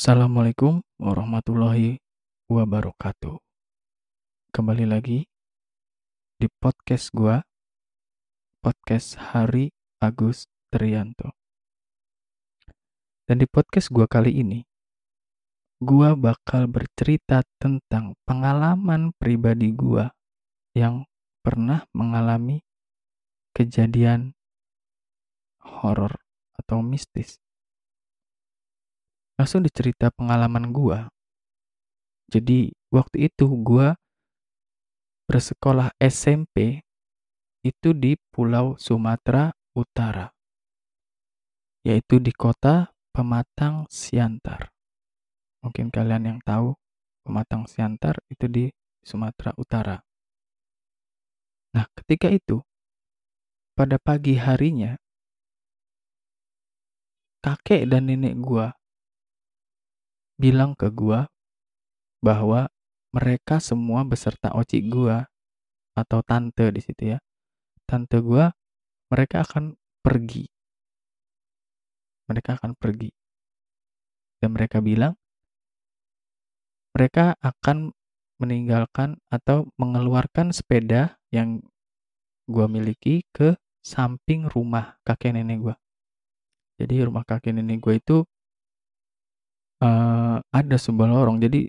Assalamualaikum warahmatullahi wabarakatuh. Kembali lagi di podcast gua, podcast Hari Agus Trianto. Dan di podcast gua kali ini, gua bakal bercerita tentang pengalaman pribadi gua yang pernah mengalami kejadian horor atau mistis langsung dicerita pengalaman gua. Jadi waktu itu gua bersekolah SMP itu di Pulau Sumatera Utara. Yaitu di kota Pematang Siantar. Mungkin kalian yang tahu Pematang Siantar itu di Sumatera Utara. Nah, ketika itu pada pagi harinya kakek dan nenek gua bilang ke gua bahwa mereka semua beserta oci gua atau tante di situ ya. Tante gua mereka akan pergi. Mereka akan pergi. Dan mereka bilang mereka akan meninggalkan atau mengeluarkan sepeda yang gua miliki ke samping rumah kakek nenek gua. Jadi rumah kakek nenek gua itu uh, ada sebuah lorong. Jadi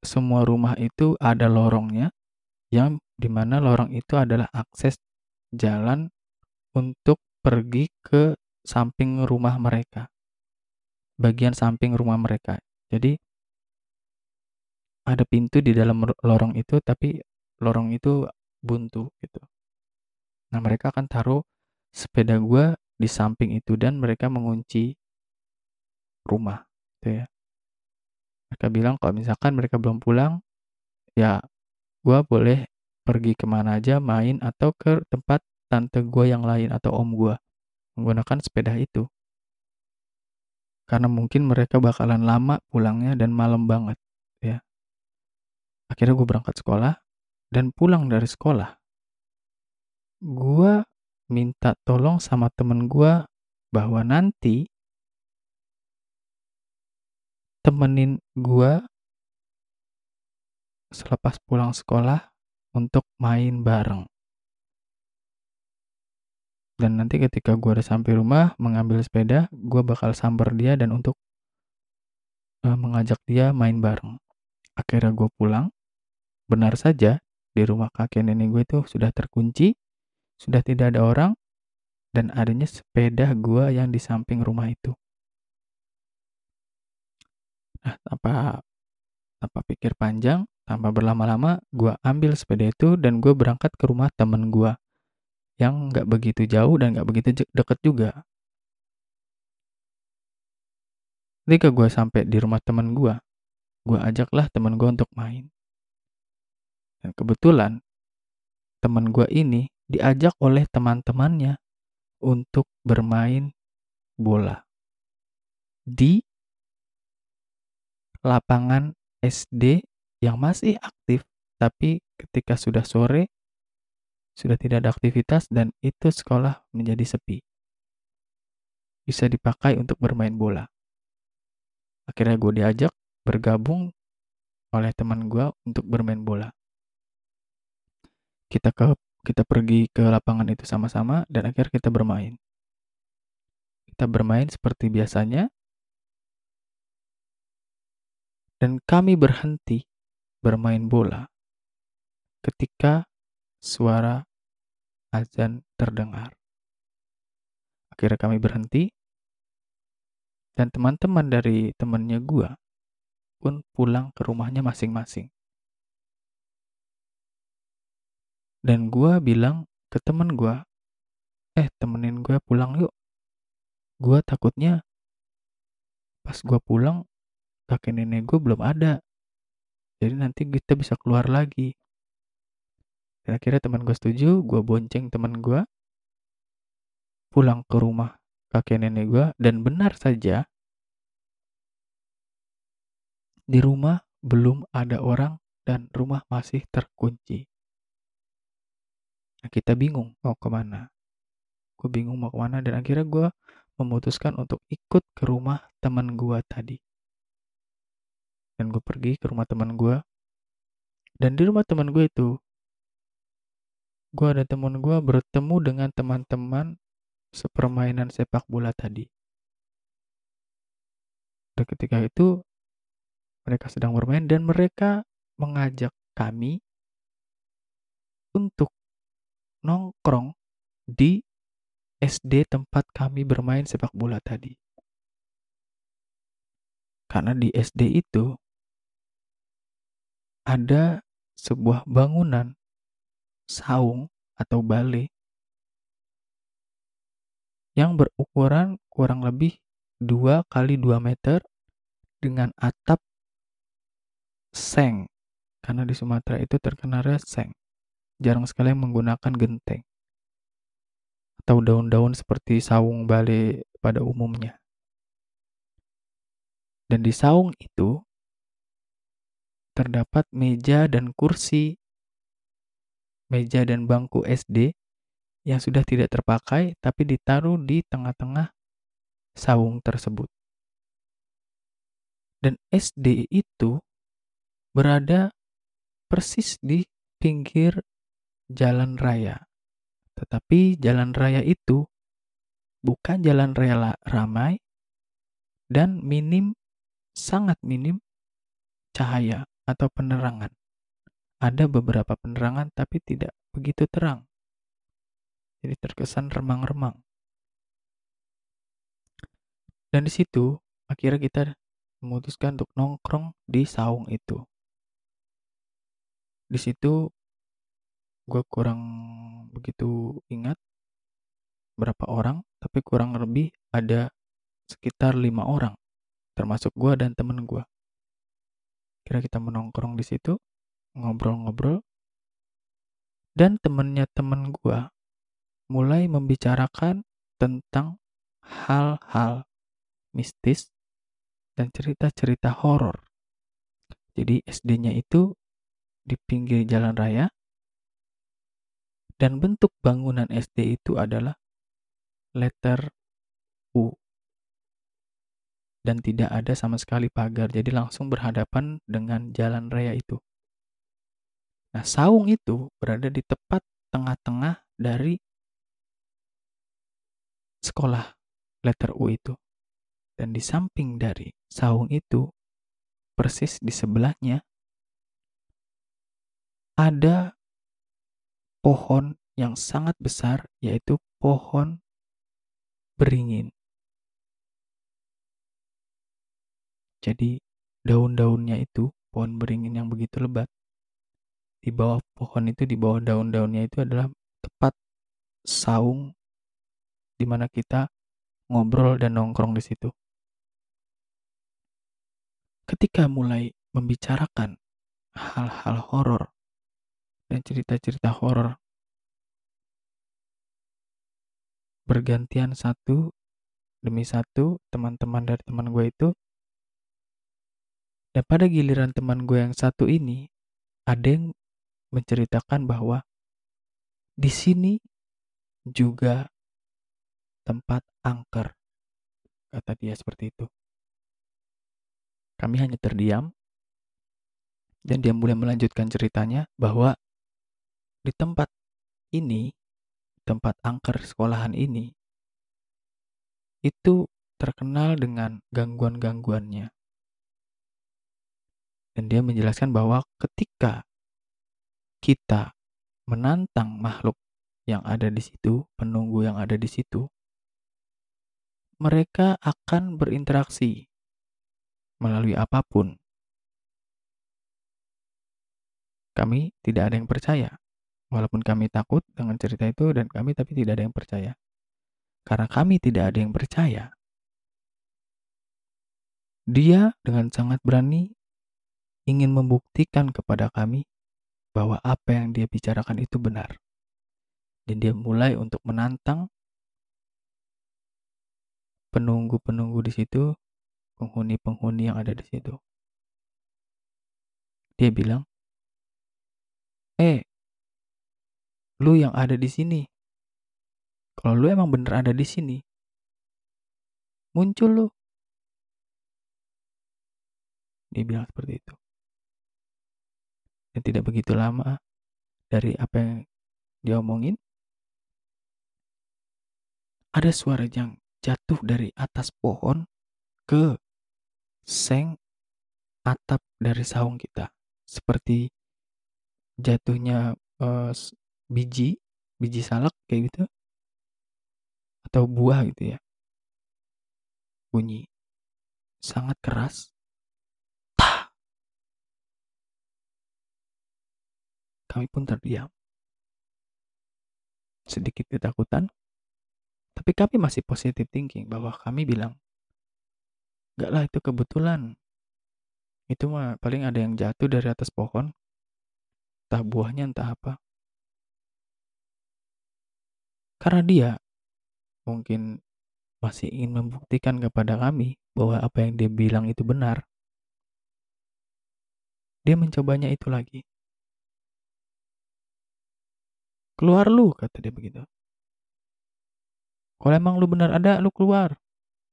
semua rumah itu ada lorongnya yang di mana lorong itu adalah akses jalan untuk pergi ke samping rumah mereka. Bagian samping rumah mereka. Jadi ada pintu di dalam lorong itu tapi lorong itu buntu gitu. Nah, mereka akan taruh sepeda gua di samping itu dan mereka mengunci rumah, gitu ya mereka bilang kalau misalkan mereka belum pulang ya gue boleh pergi ke mana aja main atau ke tempat tante gue yang lain atau om gue menggunakan sepeda itu. Karena mungkin mereka bakalan lama pulangnya dan malam banget ya. Akhirnya gue berangkat sekolah dan pulang dari sekolah. Gue minta tolong sama temen gue bahwa nanti temenin gua selepas pulang sekolah untuk main bareng. Dan nanti ketika gua udah sampai rumah mengambil sepeda, gua bakal samper dia dan untuk uh, mengajak dia main bareng. Akhirnya gua pulang. Benar saja di rumah kakek nenek gue itu sudah terkunci, sudah tidak ada orang, dan adanya sepeda gua yang di samping rumah itu. Nah, tanpa tanpa pikir panjang, tanpa berlama-lama, gue ambil sepeda itu dan gue berangkat ke rumah temen gue yang nggak begitu jauh dan nggak begitu deket juga. Ketika gue sampai di rumah temen gue, gue ajaklah temen gue untuk main. Dan kebetulan temen gue ini diajak oleh teman-temannya untuk bermain bola di lapangan SD yang masih aktif, tapi ketika sudah sore, sudah tidak ada aktivitas dan itu sekolah menjadi sepi. Bisa dipakai untuk bermain bola. Akhirnya gue diajak bergabung oleh teman gue untuk bermain bola. Kita ke kita pergi ke lapangan itu sama-sama dan akhirnya kita bermain. Kita bermain seperti biasanya, dan kami berhenti bermain bola ketika suara azan terdengar. Akhirnya kami berhenti dan teman-teman dari temannya gua pun pulang ke rumahnya masing-masing. Dan gua bilang ke teman gua, "Eh, temenin gua pulang yuk." Gua takutnya pas gua pulang kakek nenek gue belum ada. Jadi nanti kita bisa keluar lagi. Akhirnya teman gue setuju gue bonceng teman gue pulang ke rumah kakek nenek gue dan benar saja di rumah belum ada orang dan rumah masih terkunci. Nah, kita bingung mau ke mana gue bingung mau ke mana dan akhirnya gue memutuskan untuk ikut ke rumah teman gue tadi dan gue pergi ke rumah teman gue dan di rumah teman gue itu gue ada teman gue bertemu dengan teman-teman sepermainan sepak bola tadi dan ketika itu mereka sedang bermain dan mereka mengajak kami untuk nongkrong di SD tempat kami bermain sepak bola tadi. Karena di SD itu ada sebuah bangunan saung atau balai yang berukuran kurang lebih 2 kali 2 meter dengan atap seng. Karena di Sumatera itu terkenal seng. Jarang sekali menggunakan genteng atau daun-daun seperti saung balai pada umumnya. Dan di saung itu terdapat meja dan kursi, meja dan bangku SD yang sudah tidak terpakai tapi ditaruh di tengah-tengah saung tersebut. Dan SD itu berada persis di pinggir jalan raya. Tetapi jalan raya itu bukan jalan raya ramai dan minim sangat minim cahaya atau penerangan. Ada beberapa penerangan tapi tidak begitu terang. Jadi terkesan remang-remang. Dan di situ akhirnya kita memutuskan untuk nongkrong di saung itu. Di situ gue kurang begitu ingat berapa orang, tapi kurang lebih ada sekitar lima orang termasuk gue dan temen gue. Kira kita menongkrong di situ, ngobrol-ngobrol, dan temennya temen gue mulai membicarakan tentang hal-hal mistis dan cerita-cerita horor. Jadi SD-nya itu di pinggir jalan raya dan bentuk bangunan SD itu adalah letter U dan tidak ada sama sekali pagar, jadi langsung berhadapan dengan jalan raya itu. Nah, saung itu berada di tepat tengah-tengah dari sekolah letter U itu. Dan di samping dari saung itu, persis di sebelahnya, ada pohon yang sangat besar, yaitu pohon beringin. Jadi daun-daunnya itu pohon beringin yang begitu lebat. Di bawah pohon itu, di bawah daun-daunnya itu adalah tepat saung di mana kita ngobrol dan nongkrong di situ. Ketika mulai membicarakan hal-hal horor dan cerita-cerita horor bergantian satu demi satu teman-teman dari teman gue itu dan pada giliran teman gue yang satu ini, ada yang menceritakan bahwa di sini juga tempat angker. Kata dia seperti itu. Kami hanya terdiam dan dia mulai melanjutkan ceritanya bahwa di tempat ini, tempat angker sekolahan ini, itu terkenal dengan gangguan-gangguannya. Dan dia menjelaskan bahwa ketika kita menantang makhluk yang ada di situ, penunggu yang ada di situ, mereka akan berinteraksi melalui apa pun. Kami tidak ada yang percaya, walaupun kami takut dengan cerita itu, dan kami tapi tidak ada yang percaya. Karena kami tidak ada yang percaya, dia dengan sangat berani ingin membuktikan kepada kami bahwa apa yang dia bicarakan itu benar. Dan dia mulai untuk menantang penunggu-penunggu di situ, penghuni-penghuni yang ada di situ. Dia bilang, "Eh, lu yang ada di sini. Kalau lu emang bener ada di sini, muncul lu Dia bilang seperti itu. Dan tidak begitu lama dari apa yang dia omongin, ada suara yang jatuh dari atas pohon ke seng atap dari saung kita. Seperti jatuhnya uh, biji, biji salak kayak gitu. Atau buah gitu ya. Bunyi sangat keras. Tah. Kami pun terdiam. Sedikit ketakutan, tapi kami masih positive thinking bahwa kami bilang, Enggak lah itu kebetulan. Itu mah paling ada yang jatuh dari atas pohon. Entah buahnya entah apa. Karena dia mungkin masih ingin membuktikan kepada kami bahwa apa yang dia bilang itu benar. Dia mencobanya itu lagi. Keluar lu, kata dia begitu. Kalau emang lu benar ada, lu keluar.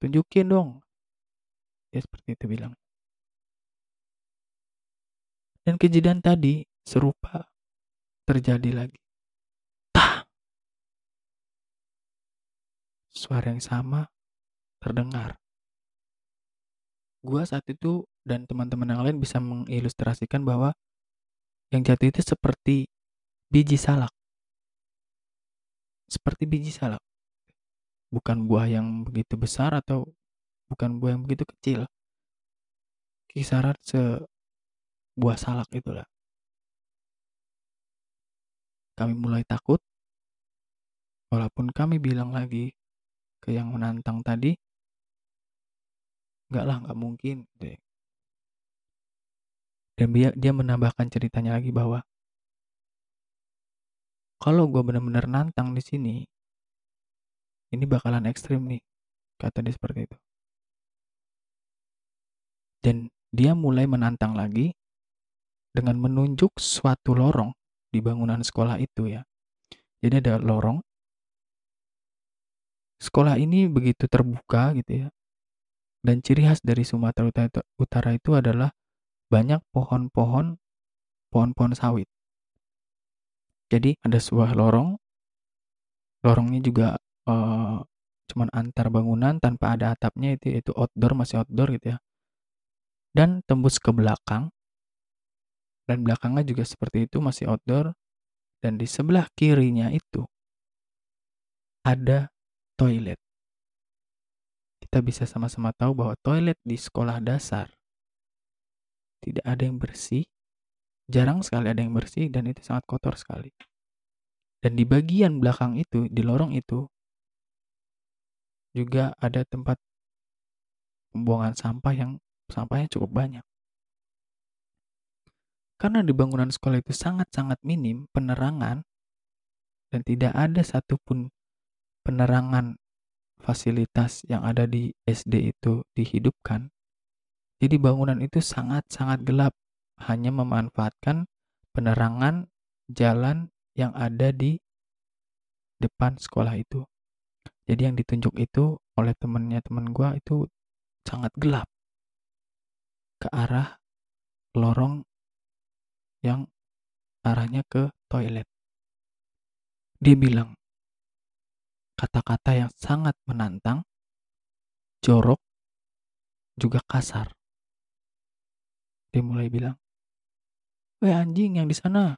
Tunjukin dong. Dia seperti itu bilang. Dan kejadian tadi serupa terjadi lagi. Tah! Suara yang sama terdengar. Gua saat itu dan teman-teman yang lain bisa mengilustrasikan bahwa yang jatuh itu seperti biji salak. Seperti biji salak. Bukan buah yang begitu besar atau bukan buah yang begitu kecil. Kisaran se buah salak itulah. Kami mulai takut, walaupun kami bilang lagi ke yang menantang tadi, enggak lah, enggak mungkin. Dan dia, dia menambahkan ceritanya lagi bahwa kalau gue benar-benar nantang di sini, ini bakalan ekstrim nih, kata dia seperti itu. Dan dia mulai menantang lagi dengan menunjuk suatu lorong di bangunan sekolah itu ya. Jadi ada lorong. Sekolah ini begitu terbuka gitu ya. Dan ciri khas dari Sumatera Utara itu adalah banyak pohon-pohon pohon-pohon sawit. Jadi ada sebuah lorong. Lorongnya juga uh, cuman antar bangunan tanpa ada atapnya itu itu outdoor masih outdoor gitu ya. Dan tembus ke belakang dan belakangnya juga seperti itu masih outdoor dan di sebelah kirinya itu ada toilet. Kita bisa sama-sama tahu bahwa toilet di sekolah dasar tidak ada yang bersih, jarang sekali ada yang bersih dan itu sangat kotor sekali. Dan di bagian belakang itu, di lorong itu juga ada tempat pembuangan sampah yang sampahnya cukup banyak. Karena di bangunan sekolah itu sangat-sangat minim penerangan dan tidak ada satupun penerangan fasilitas yang ada di SD itu dihidupkan. Jadi bangunan itu sangat-sangat gelap, hanya memanfaatkan penerangan jalan yang ada di depan sekolah itu. Jadi yang ditunjuk itu oleh temennya teman gue itu sangat gelap ke arah lorong yang arahnya ke toilet. Dia bilang kata-kata yang sangat menantang, jorok, juga kasar. Dia mulai bilang, "Weh anjing yang di sana.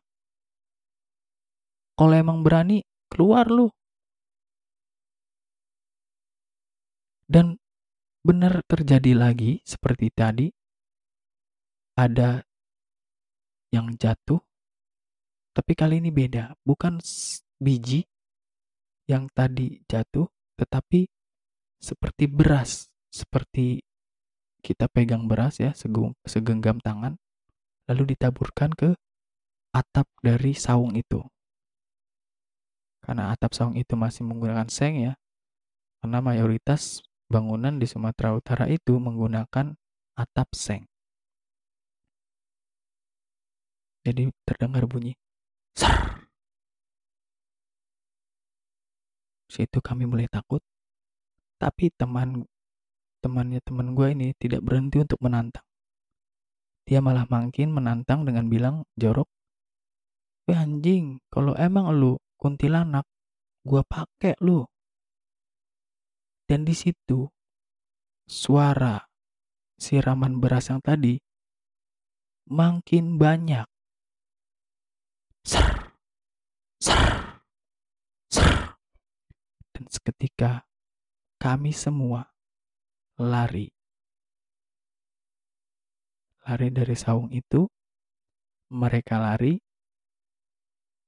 Kalau emang berani, keluar lu." Dan benar terjadi lagi seperti tadi. Ada yang jatuh, tapi kali ini beda. Bukan biji yang tadi jatuh, tetapi seperti beras, seperti kita pegang beras ya, segenggam tangan, lalu ditaburkan ke atap dari saung itu. Karena atap saung itu masih menggunakan seng ya, karena mayoritas bangunan di Sumatera Utara itu menggunakan atap seng. Jadi terdengar bunyi ser. Situ kami mulai takut. Tapi teman temannya teman gue ini tidak berhenti untuk menantang. Dia malah makin menantang dengan bilang jorok. Weh anjing kalau emang lu kuntilanak gua pakai lu. Dan di situ suara siraman beras yang tadi makin banyak. Ser ser ser. Dan seketika kami semua lari lari dari saung itu, mereka lari,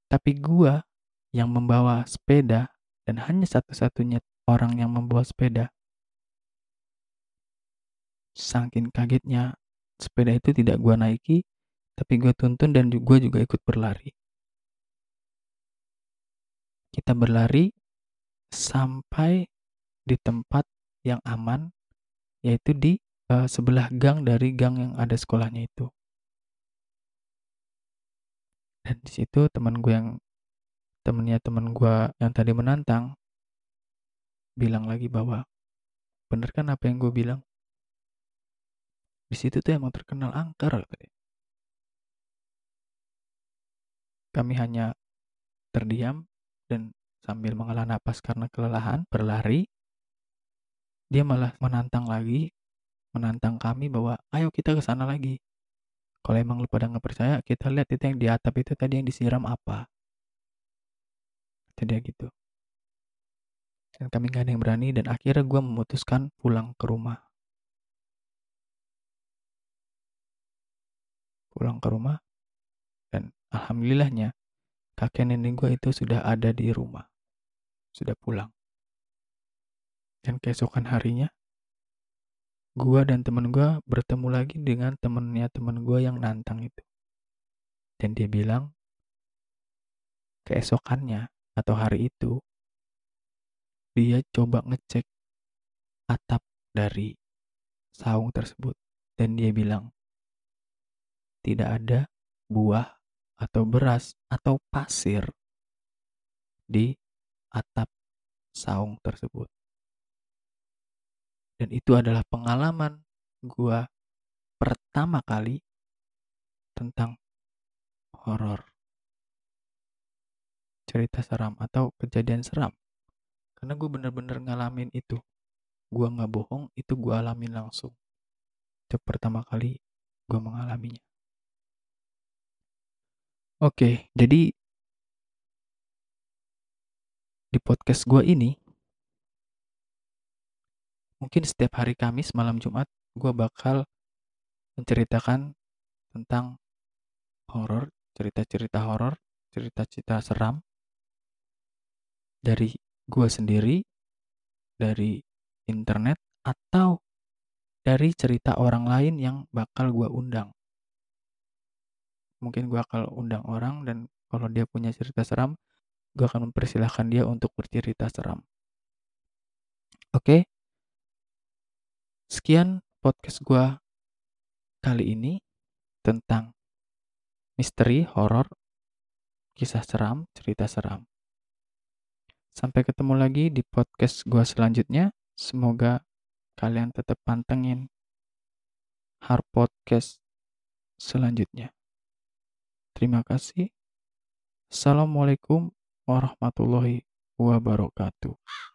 tapi gua yang membawa sepeda dan hanya satu-satunya orang yang membawa sepeda. Saking kagetnya, sepeda itu tidak gua naiki, tapi gua tuntun dan gua juga ikut berlari. Kita berlari sampai di tempat yang aman, yaitu di uh, sebelah gang dari gang yang ada sekolahnya itu. Dan di situ teman gue yang temennya teman gue yang tadi menantang bilang lagi bahwa bener kan apa yang gue bilang di situ tuh emang terkenal angker kami hanya terdiam dan sambil menghela napas karena kelelahan berlari dia malah menantang lagi menantang kami bahwa ayo kita ke sana lagi. Kalau emang lu pada nggak percaya, kita lihat itu yang di atap itu tadi yang disiram apa. Jadi gitu. Dan kami gak ada yang berani dan akhirnya gue memutuskan pulang ke rumah. Pulang ke rumah dan alhamdulillahnya kakek nenek gue itu sudah ada di rumah. Sudah pulang. Dan keesokan harinya gua dan temen gua bertemu lagi dengan temennya temen gua yang nantang itu. Dan dia bilang, keesokannya atau hari itu, dia coba ngecek atap dari saung tersebut. Dan dia bilang, tidak ada buah atau beras atau pasir di atap saung tersebut. Dan itu adalah pengalaman gua pertama kali tentang horor. Cerita seram atau kejadian seram. Karena gue bener-bener ngalamin itu. Gua nggak bohong, itu gue alamin langsung. Itu pertama kali gue mengalaminya. Oke, jadi di podcast gue ini mungkin setiap hari Kamis malam Jumat gue bakal menceritakan tentang horor, cerita-cerita horor, cerita-cerita seram dari gue sendiri, dari internet, atau dari cerita orang lain yang bakal gue undang. Mungkin gue akan undang orang dan kalau dia punya cerita seram, gue akan mempersilahkan dia untuk bercerita seram. Oke, Sekian podcast gue kali ini tentang misteri, horor, kisah seram, cerita seram. Sampai ketemu lagi di podcast gue selanjutnya. Semoga kalian tetap pantengin Hard Podcast selanjutnya. Terima kasih. Assalamualaikum warahmatullahi wabarakatuh.